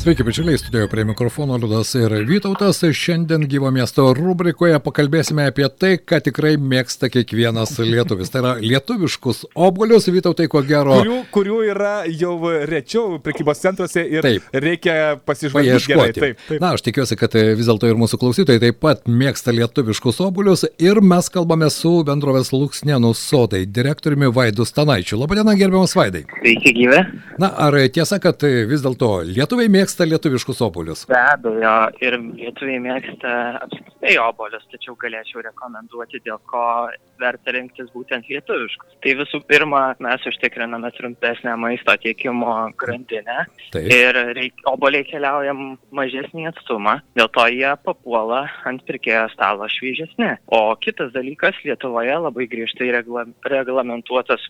Sveiki, bičiuliai, studijoje prie mikrofono Liudas ir Vytautas. Šiandien gyvo miesto rubrikoje pakalbėsime apie tai, ką tikrai mėgsta kiekvienas lietuvis. Tai yra lietuviškus obolius, Vytautai, ko gero. Kurių, kurių yra jau rečiau prekybos centruose ir Taip. reikia pasižvalgyti. gerai. Taip, taip. Na, aš tikiuosi, kad vis dėlto ir mūsų klausytojai taip pat mėgsta lietuviškus obuolius ir mes kalbame su bendrovės Luksnėnų sodai direktoriumi Vaidu Stanaičiu. Labadiena, gerbiamas Vaidai. Sveiki gyvi. Na, ar tiesa, kad vis dėlto lietuviai mėgsta lietuviškus obuolius? Be abejo, ir lietuviai mėgsta apskritai obolius, tačiau galėčiau rekomenduoti, dėl ko verta rinktis būtent lietuviškus. Tai visų pirma, mes užtikriname trumpesnę maisto tiekimo grandinę Taip. ir reik, oboliai keliauja mažesnį atstumą, dėl to jie papuola ant pirkėjo stalo šviežesni. O kitas dalykas, Lietuvoje labai griežtai regla, reglamentuotas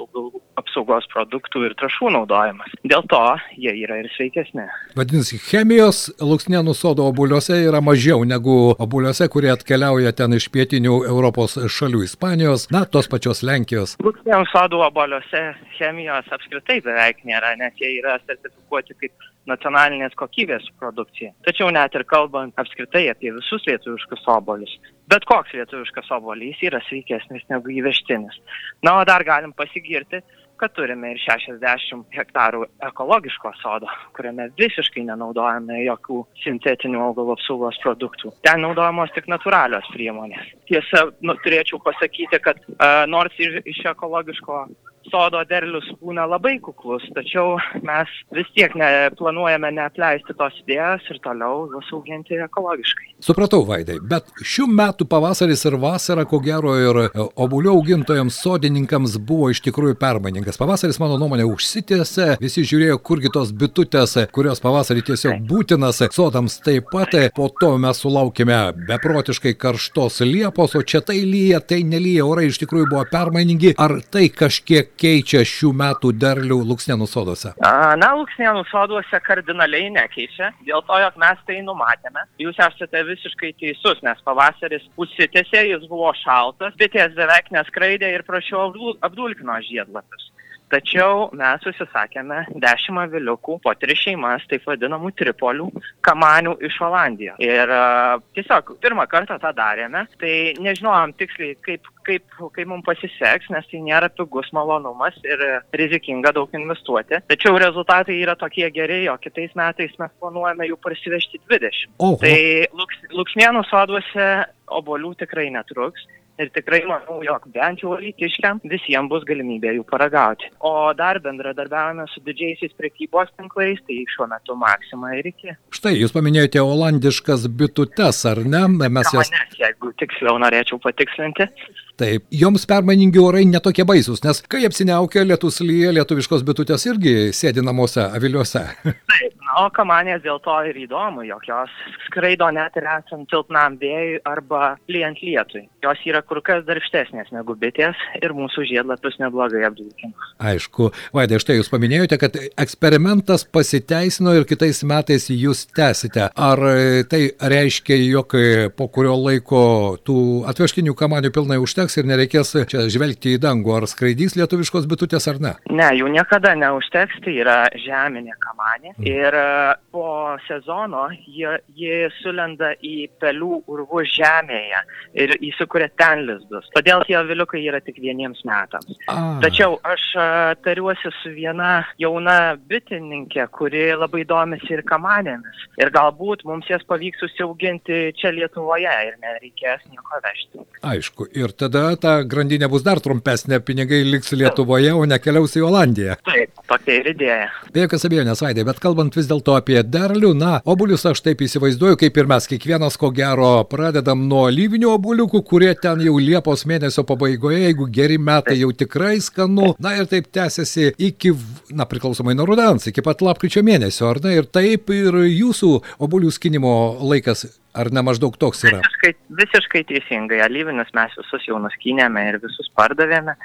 apsaugos produktų ir trašų naudojimas. Dėl to jie yra ir sveikesni. Vadinasi, chemijos Luksnėnų sodo obuoliuose yra mažiau negu obuoliuose, kurie atkeliauja ten iš pietinių Europos šalių - Ispanijos, na, tos pačios Lenkijos. Luksnėnų sodų oboliuose chemijos apskritai beveik nėra, nes jie yra sertifikuoti kaip nacionalinės kokybės produkcija. Tačiau net ir kalbant apskritai apie visus lietuviškus obolius, bet koks lietuviškas obolys yra sveikesnis negu įvežtinis. Na, o dar galim pasigirti, kad turime ir 60 hektarų ekologiško sodo, kuriame visiškai nenaudojame jokių sintetinių augalų apsaugos produktų. Ten naudojamos tik natūralios priemonės. Tiesa, nu, turėčiau pasakyti, kad uh, nors iš, iš ekologiško sodo derlius būna labai kuklus, tačiau mes vis tiek ne, planuojame neapleisti tos idėjos ir toliau juos auginti ekologiškai. Supratau, Vaidai, bet šių metų pavasaris ir vasara, ko gero, ir obuolių augintojams, sodininkams buvo iš tikrųjų permainingas. Pavasaris, mano nuomonė, užsitęsė, visi žiūrėjo, kurgi tos bitutės, kurios pavasarį tiesiog būtinas sodams taip pat. Po to mes sulaukėme beprotiškai karštos liepos, o čia tai lyja, tai nelyja, orai iš tikrųjų buvo permainingi. Ar tai kažkiek keičia šių metų derlių Luksnėnų soduose? Na, Luksnėnų soduose kardinaliai nekeičia, dėl to, jog mes tai numatėme. Jūs esate visiškai teisus, nes pavasaris užsitęsė, jis buvo šaltas, bitės beveik neskraidė ir prašiau apdul- apdulkino žiedlapius. Tačiau mes susisakėme 10 aviliukų po tris šeimas, taip vadinamų tripolių, kamanių iš Olandijos. Ir tiesiog pirmą kartą tą darėme, tai nežinojom tiksliai, kaip, kaip, kaip mums pasiseks, nes tai nėra pigus malonumas ir rizikinga daug investuoti. Tačiau rezultatai yra tokie geri, o kitais metais mes planuojame jų parsivežti 20. Oho. Tai luks, Luksnienų soduose obolių tikrai netruks. Ir tikrai manau, jog bent jau lytiškiam visiems bus galimybė jų paragauti. O dar bendradarbiavame su didžiaisiais prekybos tinklais, tai šiuo metu Maxima ir iki. Štai, jūs paminėjote olandiškas bitutes, ar ne? Mes jas Manęs, jeigu tiksliau norėčiau patikslinti. Taip, joms permainingi orai netokie baisus, nes kai apsiniaukia lietus lyja, lietuviškos bitutės irgi sėdi namuose, aviliuose. Taip, na, o kamanės dėl to ir įdomu, jog jos skraido net ir esant silpnam vėjui arba lyjant lietui. Jos yra kur kas darbštesnės negu bitės ir mūsų žiedlapius neblogai apdulkina. Aišku, Vaidai, štai jūs paminėjote, kad eksperimentas pasiteisino ir kitais metais jūs tęsite. Ar tai reiškia, jog po kurio laiko tų atvežtinių kamanių pilnai užteks ir nereikės čia žvelgti į dangų, ar skraidys lietuviškos bitutės ar ne? Ne, jų niekada neužteks, tai yra žeminė kamanė. Ir e, po sezono jie, jie sulenda į pelių urvus žemėje ir įsikuria ten lizdus. Todėl tie aviliukai yra tik vieniems metams. A. Tačiau aš tariuosi su viena jauna bitininkė, kuri labai domisi ir kamanėmis. Ir galbūt mums jas pavyks užsiauginti čia Lietuvoje ir nereikės nieko vežti. Aišku, ir tada ta grandinė bus dar trumpesnė, pinigai liks Lietuvoje, o nekeliaus į Olandiją. Taip, tokia ir idėja. Be jokios abejonės, Vaidai, bet kalbant vis dėlto apie derlių, na, obuolius aš taip įsivaizduoju, kaip ir mes, kiekvienas ko gero pradedam nuo lyvinių obuoliukų, kurie ten jau Liepos mėnesio pabaigoje, jeigu geri metai jau tikrai skanu, na ir taip tęsiasi iki, na, priklausomai nuo rudens, iki pat lapkričio mėnesio, ar ne, ir taip ir jūsų obuolių skinimo laikas Ar ne maždaug toks yra? Visiškai, visiškai teisingai. Alyvinius mes visus jau nuskynėme ir visus pardavėme.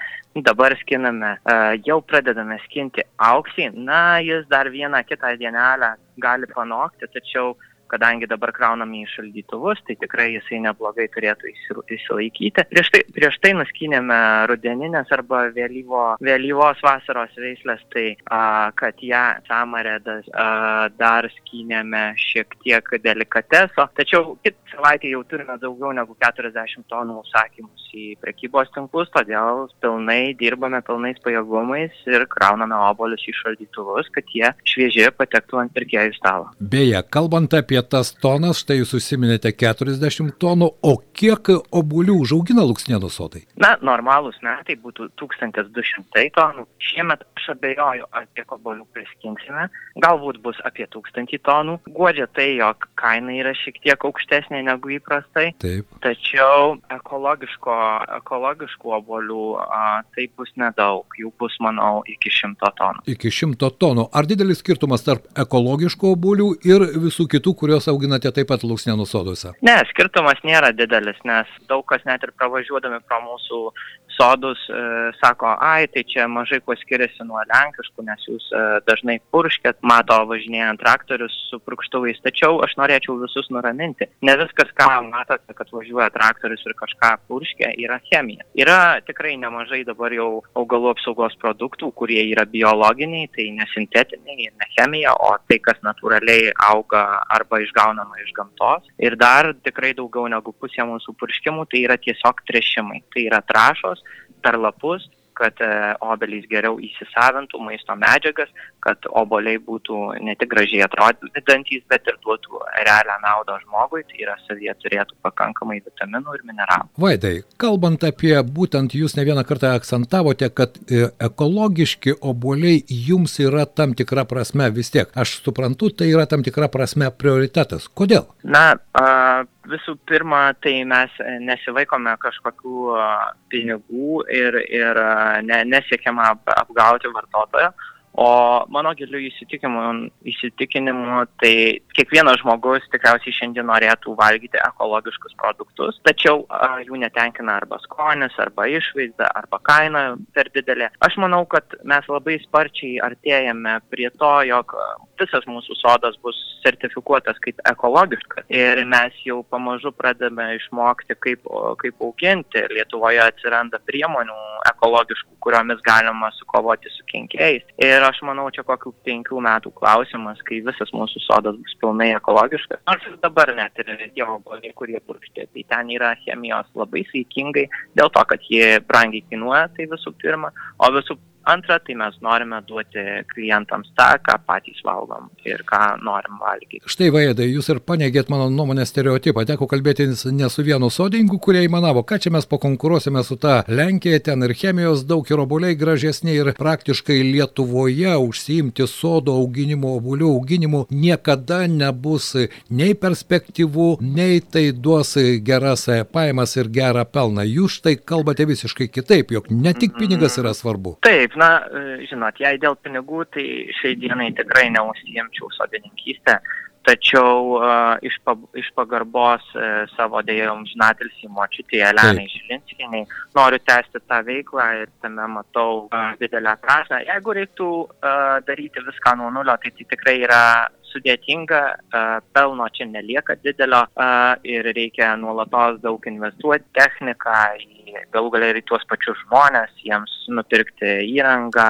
Dabar skiname, uh, jau pradedame skinti auksį. Na, jis dar vieną kitą dienelę gali panokti, tačiau kadangi dabar krauname į šaldytuvus, tai tikrai jisai neblogai turėtų įsilaikyti. Prieš tai, prieš tai nuskynėme rudeninės arba vėlyvo, vėlyvos vasaros veislės, tai a, kad ją samarėdas dar skynėme šiek tiek delikateso, tačiau kitą savaitę jau turime daugiau negu 40 tonų užsakymus į prekybos tinklus, todėl pilnai dirbame pilnais pajėgumais ir krauname obolius į šaldytuvus, kad jie švieži patektų ant pirkėjų stalo. Beje, kalbant apie tas tonas, štai jūs užsiminėte 40 tonų, o kiek obuolių užaugina Luksnienų sodai? Na, normalūs metai būtų 1200 tonų. Šiemet aš abejoju, ar tiek obuolių priskinsime. Galbūt bus apie 1000 tonų. Guodžia tai, jog kaina yra šiek tiek aukštesnė negu įprastai. Taip. Tačiau ekologiško, ekologiškų obuolių a, tai bus nedaug. Jų bus, manau, iki 100 tonų. Iki 100 tonų. Ar didelis skirtumas tarp ekologiškų obuolių ir visų kitų, kuriuos auginate taip pat Luksnienų soduose? Ne, skirtumas nėra didelis, nes daug kas net ir pravažiuodami pro mūsų sodus e, sako, ai, tai čia mažai kuo skiriasi nuo lenkiškų, nes jūs e, dažnai purškėt, mato važinėjant traktorius su purkštuvais, tačiau aš norėčiau visus nuraminti. Ne viskas, ką matote, kad važiuoja traktorius ir kažką purškia, yra chemija. Yra tikrai nemažai dabar jau augalų apsaugos produktų, kurie yra biologiniai, tai nesintetiniai, ne chemija, o tai, kas natūraliai auga arba išgaunama iš gamtos. Ir dar tikrai daugiau negu pusė mūsų purškimų tai yra tiesiog trešimai. Tai yra trašos per lapus, kad e, obelys geriau įsisavintų maisto medžiagas, kad oboliai būtų ne tik gražiai atrodantys, bet ir duotų realią naudą žmogui, tai yra savyje turėtų pakankamai vitaminų ir mineralų. Vaidai, kalbant apie būtent jūs ne vieną kartą akcentavote, kad e, ekologiški oboliai jums yra tam tikra prasme vis tiek. Aš suprantu, tai yra tam tikra prasme prioritetas. Kodėl? Na, a, visų pirma, tai mes nesivaikome kažkokių pinigų ir, ir ne, nesiekiama apgauti vartotojo. O mano giliu įsitikinimu, įsitikinimu, tai kiekvienas žmogus tikriausiai šiandien norėtų valgyti ekologiškus produktus, tačiau jų netenkina arba skonis, arba išvaizda, arba kaina per didelė. Aš manau, kad mes labai sparčiai artėjame prie to, jog visas mūsų sodas bus sertifikuotas kaip ekologiškas ir mes jau pamažu pradame išmokti, kaip, kaip auginti. Lietuvoje atsiranda priemonių ekologiškų, kuriomis galima sukovoti su kenkėjais. Ir aš manau, čia kokių penkių metų klausimas, kai visas mūsų sodas bus pilnai ekologiškas. Nors ir dabar net ir tie obuoliai, kurie purkštė, tai ten yra chemijos labai saikingai, dėl to, kad jie brangiai kainuoja, tai visų pirma, o visų Antra, tai mes norime duoti klientams tą, ką patys valgom ir ką norim valgyti. Štai vaidai, jūs ir paneigėt mano nuomonę stereotipą. Teko kalbėti ne su vienu sodininku, kurie įmanavo, ką čia mes pakonkuruosime su ta Lenkija, ten ir chemijos daug ir obuoliai gražesni ir praktiškai Lietuvoje užsiimti sodo auginimu, obuolių auginimu niekada nebus nei perspektyvų, nei tai duos geras pajamas ir gerą pelną. Jūs štai kalbate visiškai kitaip, jog ne tik pinigas yra svarbu. Taip, na, e, žinot, jei dėl pinigų, tai šiai dienai tikrai neužsijimčiau sodininkystę, tačiau uh, iš, pa, iš pagarbos uh, savo dėjom žinatilsi močiutė Elenai Žilinskiniai noriu tęsti tą veiklą ir tame matau uh, didelę prasme. Jeigu reiktų uh, daryti viską nuo nulio, tai tai tikrai yra sudėtinga, pelno čia nelieka didelio ir reikia nuolatos daug investuoti techniką, galų galia ir į tuos pačius žmonės, jiems nupirkti įrangą,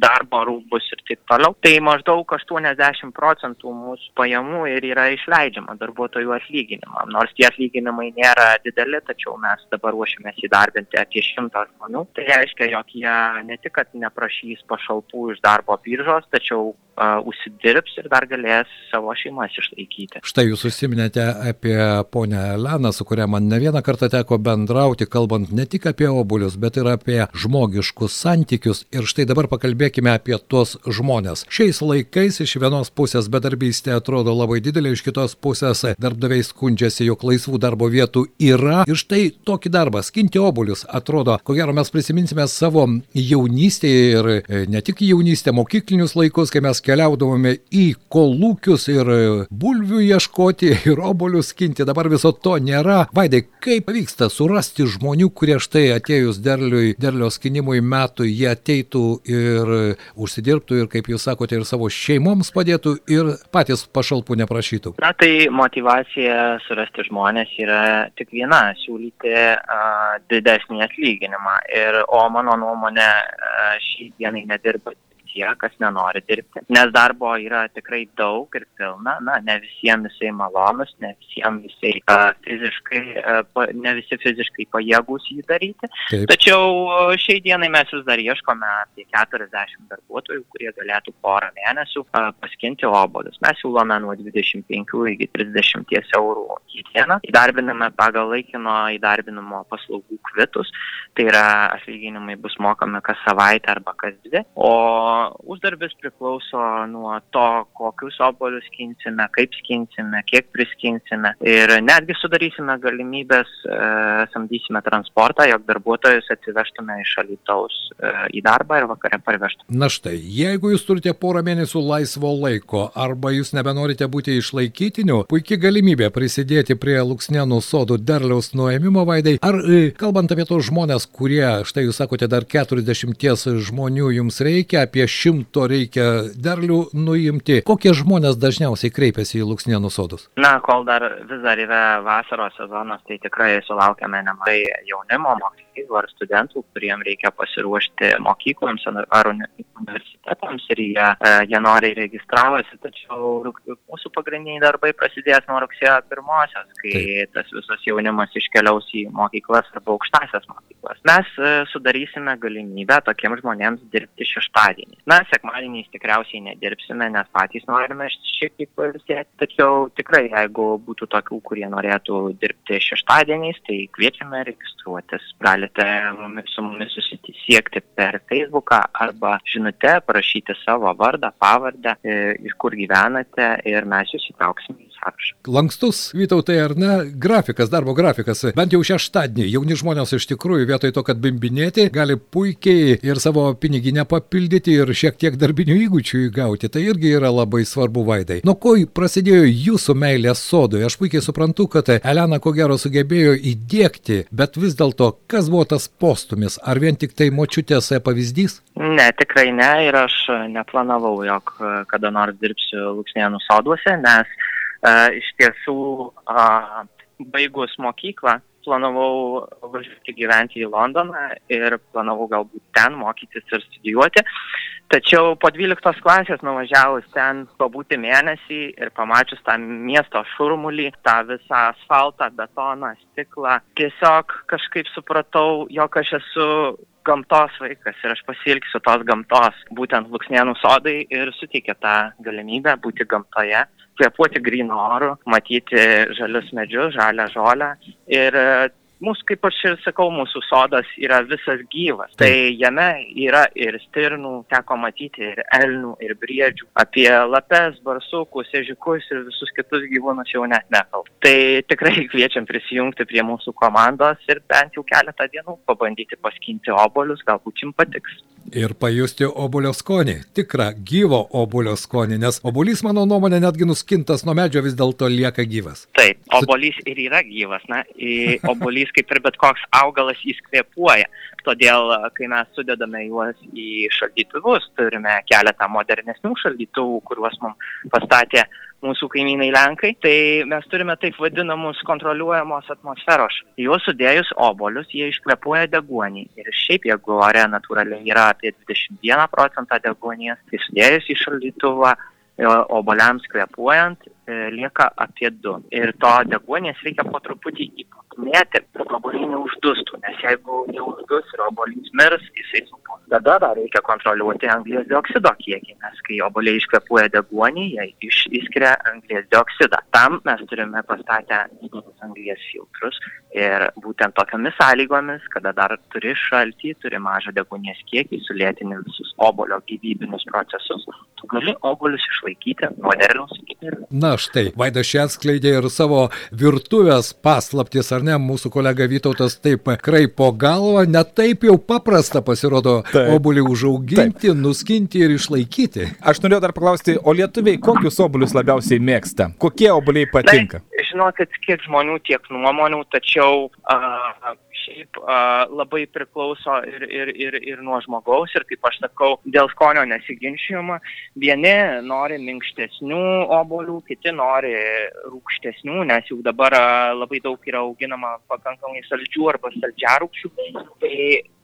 darbo rūbus ir taip toliau. Tai maždaug 80 procentų mūsų pajamų ir yra išleidžiama darbuotojų atlyginimam. Nors tie atlyginimai nėra dideli, tačiau mes dabar ruošiamės įdarbinti apie 100 žmonių. Tai reiškia, jog jie ne tik, kad neprašys pašalpų iš darbo biržos, tačiau uh, užsidirbs ir dar galės savo šeimas išlaikyti. Štai jūs užsiminėte apie ponę Eleną, su kuria man ne vieną kartą teko bendrauti kalbant ne tik apie obuolius, bet ir apie žmogiškus santykius. Ir štai dabar pakalbėkime apie tuos žmonės. Šiais laikais iš vienos pusės bedarbystė atrodo labai didelė, iš kitos pusės darbdaviai skundžiasi, jog laisvų darbo vietų yra. Ir štai tokį darbą, skinti obuolius, atrodo, ko gero mes prisiminsime savo jaunystėje ir e, ne tik jaunystę, mokyklinius laikus, kai mes keliaudavome į kolūkius ir e, bulvių ieškoti ir obuolių skinti. Dabar viso to nėra. Vaidai, kaip pavyksta surasti žmonių, kurie štai atėjus derliui, derlio skinimui metų, jie ateitų ir užsidirbtų ir, kaip jūs sakote, ir savo šeimoms padėtų ir patys pašalpų neprašytų? Na tai motivacija surasti žmonės yra tik viena - siūlyti uh, didesnį atlyginimą. Ir, o mano nuomonė, uh, šį dienai nedirba tie, kas nenori dirbti. Nes darbo yra tikrai daug ir pilna, na, ne visiems jisai malonus, ne visiems jisai uh, fiziškai, uh, ne visi fiziškai pajėgus jį daryti. Taip. Tačiau šiai dienai mes vis dar ieškome apie 40 darbuotojų, kurie galėtų porą mėnesių uh, paskinti obolius. Mes siūlome nuo 25 iki 30 eurų į dieną. Įdarbiname pagal laikino įdarbinimo paslaugų kvitus, tai yra atlyginimai bus mokami kas savaitę arba kas dvi. O uždarbis priklauso nuo to, kokius obolius skinsime, kaip skinsime, kiek priskinsime. Ir netgi sudarysime galimybės, e, samdysime transportą, jog darbuotojus atsivežtume iš Alitaus e, į darbą ir vakare parvežtume. Na štai, jeigu jūs turite porą mėnesių laisvo laiko arba jūs nebenorite būti išlaikytiniu, puikia galimybė prisidėti prie Luksnėnų sodų derliaus nuėmimo vaidai. Ar e, kalbant apie tos žmonės, kurie, štai jūs sakote, dar 40 žmonių jums reikia, apie šimto reikia derlių nuimti. Kokie žmonės dažniausiai kreipiasi į Luksnienų sodus? Na, kol dar vis dar yra vasaros sezonas, tai tikrai sulaukiame nemažai jaunimo mokyklų ar studentų, kuriem reikia pasiruošti mokykloms ar universitetams ir jie, e, jie noriai registravosi, tačiau mūsų pagrindiniai darbai prasidės nuo rugsėjo pirmosios, kai Taip. tas visas jaunimas iškeliaus į mokyklas arba aukštasias mokyklas. Mes e, sudarysime galimybę tokiems žmonėms dirbti šeštadienį. Na, sekmadieniais tikriausiai nedirbsime, nes patys norime šiek tiek pailsėti, tačiau tikrai, jeigu būtų tokių, kurie norėtų dirbti šeštadieniais, tai kviečiame registruotis. Galite mumis, su mumis susisiekti per Facebooką arba žinute, parašyti savo vardą, pavardę, e, iš kur gyvenate ir mes jūs įtrauksime sąrašą. Lankstus, Vytautai, ar ne, grafikas, darbo grafikas, bent jau šeštadienį jauni žmonės iš tikrųjų vietoj to, kad bimbinėti, gali puikiai ir savo piniginę papildyti ir šiek tiek darbinių įgūdžių įgauti. Tai irgi yra labai svarbu vaidai. Nuo ko prasidėjo jūsų meilė sodui? Aš puikiai suprantu, kad Elena ko gero sugebėjo įdėkti, bet vis dėlto, kas buvo tas postumis? Ar vien tik tai močiutės pavyzdys? Ne, tikrai ne ir aš neplanavau, jog kada nors dirbsiu Luksnienų soduose, nes iš tiesų baigus mokyklą planavau važiuoti gyventi į Londoną ir planavau galbūt ten mokytis ir studijuoti. Tačiau po 12 klasės nuvažiavus ten pabūti mėnesį ir pamačius tą miesto šurmulį, tą visą asfaltą, betoną, stiklą, tiesiog kažkaip supratau, jog aš esu gamtos vaikas ir aš pasilgsiu tos gamtos. Būtent Luksnienų sodai ir suteikia tą galimybę būti gamtoje kvėpuoti grįno oru, matyti žalius medžius, žalią žolę. Ir mūsų, kaip aš ir sakau, mūsų sodas yra visas gyvas. Tai jame yra ir stirnų, teko matyti ir elnių, ir briedžių, apie lapes, barsukus, ežikus ir visus kitus gyvūnus jau net nekalbu. Tai tikrai kviečiam prisijungti prie mūsų komandos ir bent jau keletą dienų pabandyti paskinti obolius, galbūt jums patiks. Ir pajusti obolio skonį, tikrą gyvo obolio skonį, nes obolys, mano nuomonė, netgi nuskintas nuo medžio vis dėlto lieka gyvas. Taip, obolys ir yra gyvas, na, obolys jis kaip ir bet koks augalas jis kvepuoja. Todėl, kai mes sudedame juos į šaldytuvus, turime keletą modernesnių šaldytuvų, kuriuos mums pastatė mūsų kaimynai Lenkai, tai mes turime taip vadinamus kontroliuojamos atmosferos. Juos sudėjus obolius, jie iškvepuoja deguonį. Ir šiaip, jeigu ore natūraliai yra apie 21 procentą deguonies, tai sudėjus į šaldytuvą, e, oboliams kvepuojant, e, lieka apie 2. Ir to deguonies reikia po truputį įpūsti mėtė, kad obuoliai neuždustų, nes jeigu jau uždus ir obuolys mirs, jisai supus. Tada dar reikia kontroliuoti anglės dioksido kiekį, nes kai obuoliai iškvepuoja deguonį, jie iš, išskiria anglės dioksidą. Tam mes turime pastatę anglies filtrus ir būtent tokiamis sąlygomis, kada dar turi šaltį, turi mažą degunės kiekį, sulėtini visus obolio gyvybinius procesus, tu gali obolius išlaikyti nuo derliaus iki derliaus. Na štai, Vaidas čia atskleidė ir savo virtuvės paslaptis, ar ne, mūsų kolega Vytautas taip kraipo galvą, net taip jau paprasta pasirodo Taip. obolį užauginti, nuskinti ir išlaikyti. Aš norėjau dar paklausti, o lietuviai kokius obuolius labiausiai mėgsta? Kokie obuoliai patinka? Tai, žinokit, kiek žmonių, tiek nuomonių, tačiau a, šiaip a, labai priklauso ir, ir, ir, ir nuo žmogaus ir, kaip aš sakau, dėl skonio nesiginčiama. Vieni nori minkštesnių obolių, kiti nori rūkštesnių, nes jau dabar a, labai daug yra auginama pakankamai saldžių arba saldžiarūkščių. Tai,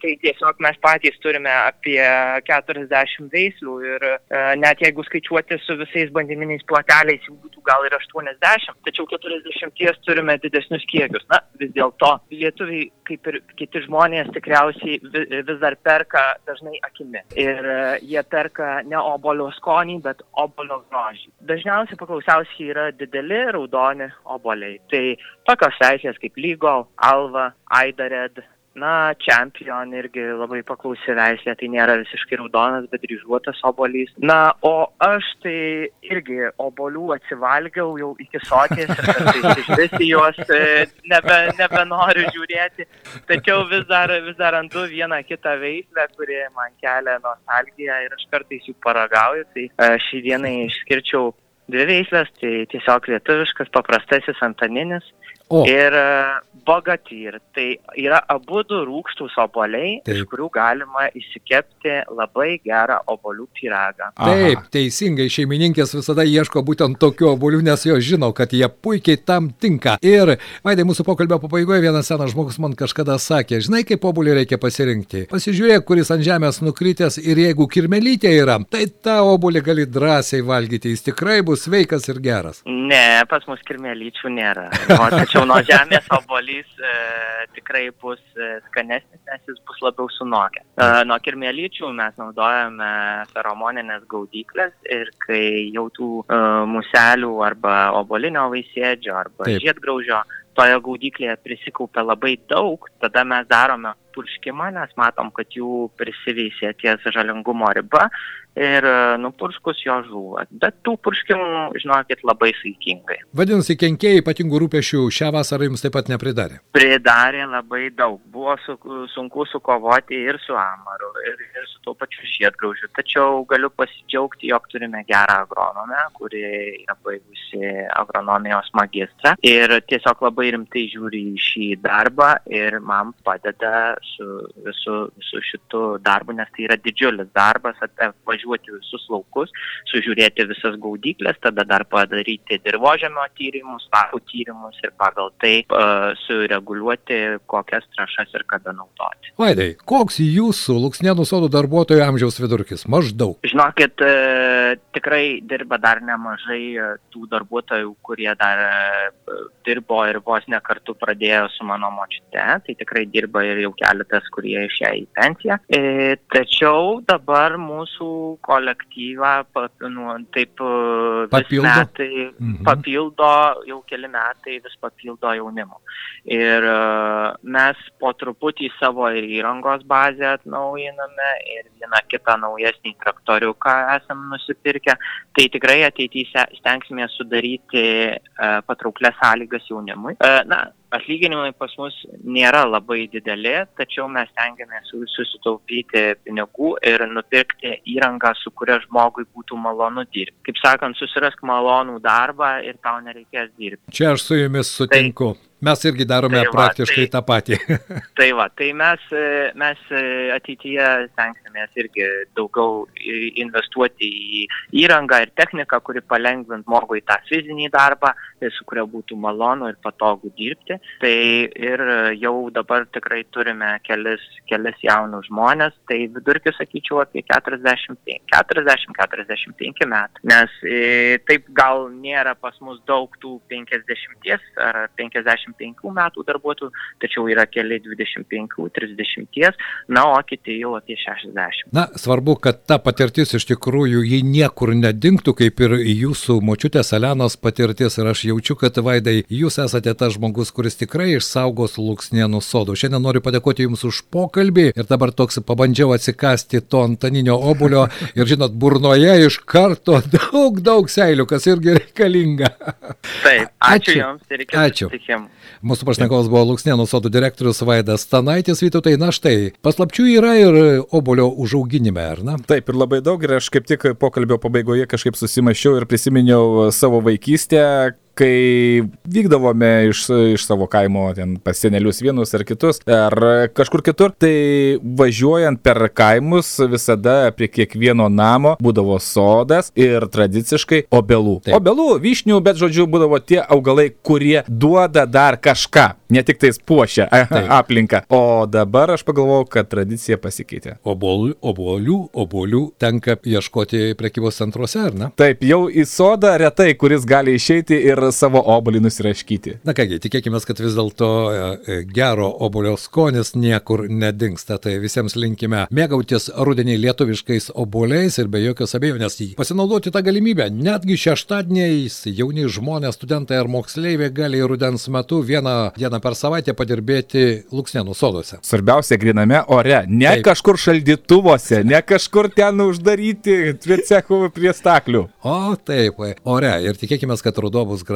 tai tiesiog mes patys turime apie 40 veislių ir a, net jeigu skaičiuoti su visais bandyminiais ploteliais, jau būtų gal ir 80, tačiau 40 turime didesnius kiekius. Na, vis dėlto lietuviai, kaip ir kiti žmonės, tikriausiai vi- vis dar perka dažnai akimi. Ir e, jie perka ne obolio skonį, bet obolio grožį. Dažniausiai paklausiausiai yra dideli raudoni oboliai. Tai tokios veislės kaip lygo, alva, aidared. Na, Champion irgi labai paklausi veislė, tai nėra visiškai raudonas, bet ryžuotas obolys. Na, o aš tai irgi obolių atsivalgiau jau iki soties kartais iš vis juos e, nebe, nebenoriu žiūrėti. Tačiau vis dar, vis dar randu vieną kitą veislę, kuri man kelia nostalgiją ir aš kartais jų paragauju. Tai e, šį dieną išskirčiau dvi veislės, tai tiesiog lietuviškas paprastasis antaninis O, ir e, bogatyr. Tai yra abu du rūkštus oboliai, Taip. iš kurių galima įsikepti labai gerą obolių pyragą. Taip, teisingai, šeimininkės visada ieško būtent tokių obolių, nes jos žino, kad jie puikiai tam tinka. Ir, Vaidai, mūsų pokalbio pabaigoje vienas senas žmogus man kažkada sakė, žinai, kaip obolį reikia pasirinkti. Pasižiūrėk, kuris ant žemės nukritęs ir jeigu kirmelytė yra, tai tą obolį gali drąsiai valgyti, jis tikrai bus sveikas ir geras. Ne, pas mus kirmelyčių nėra. O, tačiau nuo žemės obolys e, tikrai bus e, skanesnis, nes jis bus labiau sunokęs. E, nuo kirmelyčių mes naudojame feromoninės gaudyklės ir kai jau tų e, muselių arba obolinio vaisėdžio arba Taip. žiedgraužio toje gaudyklėje prisikaupia labai daug, tada mes darome purškimą, nes matom, kad jų prisiveisė ties žalingumo riba ir e, nupurškus jo žūva. Bet tų purškimų, žinokit, labai saikingai. Vadinasi, kenkėjai ypatingų rūpešių šią vasarą jums taip pat nepridarė. Pridarė labai daug. Buvo su, sunku sukovoti ir su amaru, ir, ir su tuo pačiu žiedgraužiu. Tačiau galiu pasidžiaugti, jog turime gerą agronomę, kuri yra baigusi agronomijos magistrą ir tiesiog labai rimtai žiūri į šį darbą ir man padeda su visu, visu šitu darbu, nes tai yra didžiulis darbas, apvažiuoti visus laukus, sužiūrėti visas gaudyklės, tada dar padaryti dirbožėmio tyrimus, takų tyrimus ir pagal tai uh, sureguliuoti, kokias trašas ir kada naudoti. Vaidai, koks jūsų Luksnėnų sodų darbuotojų amžiaus vidurkis? Maždaug. Žinokit, e, tikrai dirba dar nemažai e, tų darbuotojų, kurie dar e, dirbo ir vos ne kartu pradėjo su mano močiute, tai tikrai dirba ir jau keletas, kurie išėjo į pensiją. E, tačiau dabar mūsų kolektyvą pap- nu, taip e, Papildo? metai Mhm. papildo, jau keli metai vis papildo jaunimu. Ir e, mes po truputį savo ir įrangos bazę atnaujiname ir vieną kitą naujesnį traktoriuką esam nusipirkę. Tai tikrai ateityje stengsime sudaryti e, patrauklės sąlygas jaunimui. E, na, atlyginimai pas mus nėra labai dideli, tačiau mes tengiamės su- susitaupyti pinigų ir nupirkti įrangą, su kuria žmogui būtų malonu dirbti. Kaip sakant, susirask malonų darbą ir tau nereikės dirbti. Čia aš su jumis sutinku. Mes irgi darome Tai va, praktiškai tai- tą patį. Tai va, tai mes, e, mes e, ateityje stengsimės irgi daugiau investuoti į įrangą ir techniką, kuri palengvint žmogui tą fizinį darbą, ir su kuria būtų malonu ir patogu dirbti. Tai ir jau dabar tikrai turime kelis, kelis jaunus žmonės, tai vidurkis sakyčiau apie 40-45 metų. Nes e, taip gal nėra pas mus daug tų 50 ar 55 25 metų darbuotojų, tačiau yra keli 25-30, na, o kiti jau apie 60. Na, svarbu, kad ta patirtis iš tikrųjų jį niekur nedingtų, kaip ir jūsų močiutės Alenos patirtis. Ir aš jaučiu, kad Vaidai, jūs esate tas žmogus, kuris tikrai išsaugos Luksnienų sodų. Šiandien noriu padėkoti Jums už pokalbį ir dabar toks pabandžiau atsikasti to antaninio obulio ir žinot, burnoje iš karto daug, daug seilių, kas irgi reikalinga. Taip, ačiū, ačiū. Jums ir iki ačiū. Mūsų pašnekovas buvo Luksnienų sodų direktorius Vaidas Stanaitis, Vytautai, na štai, paslapčių yra ir obolio užauginime, ar ne? Taip, ir labai daug, ir aš kaip tik pokalbio pabaigoje kažkaip susimašiau ir prisiminiau savo vaikystę, kai vykdavome iš, iš savo kaimo ten pas senelius vienus ar kitus, ar kažkur kitur, tai važiuojant per kaimus visada prie kiekvieno namo būdavo sodas ir tradiciškai obelų. Taip. Obelų, vyšnių, bet žodžiu, būdavo tie augalai, kurie duoda dar kažką, ne tik tais puošia Taip. aplinką. O dabar aš pagalvojau, kad tradicija pasikeitė. Obolių, obolių, obolių tenka ieškoti prekybos centruose, ar ne? Taip, jau į sodą retai, kuris gali išeiti ir savo obolį nusiraškyti. Na kągi, tikėkime, kad vis dėlto e, e, gero obolio skonis niekur nedingsta. Tai visiems linkime mėgautis rudenį lietuviškais oboliais ir be jokios abejonės pasinaudoti tą galimybę. Netgi šeštadieniais jauni žmonės, studentai ar moksleiviai gali rudens metu vieną dieną per savaitę padirbėti Luksnenų soduose. Svarbiausia, griname ore, ne Taip. kažkur šaldytuvose, ne kažkur ten uždaryti cechų prie staklių. O taip, ore ir tikėkime, kad ruduo bus gražus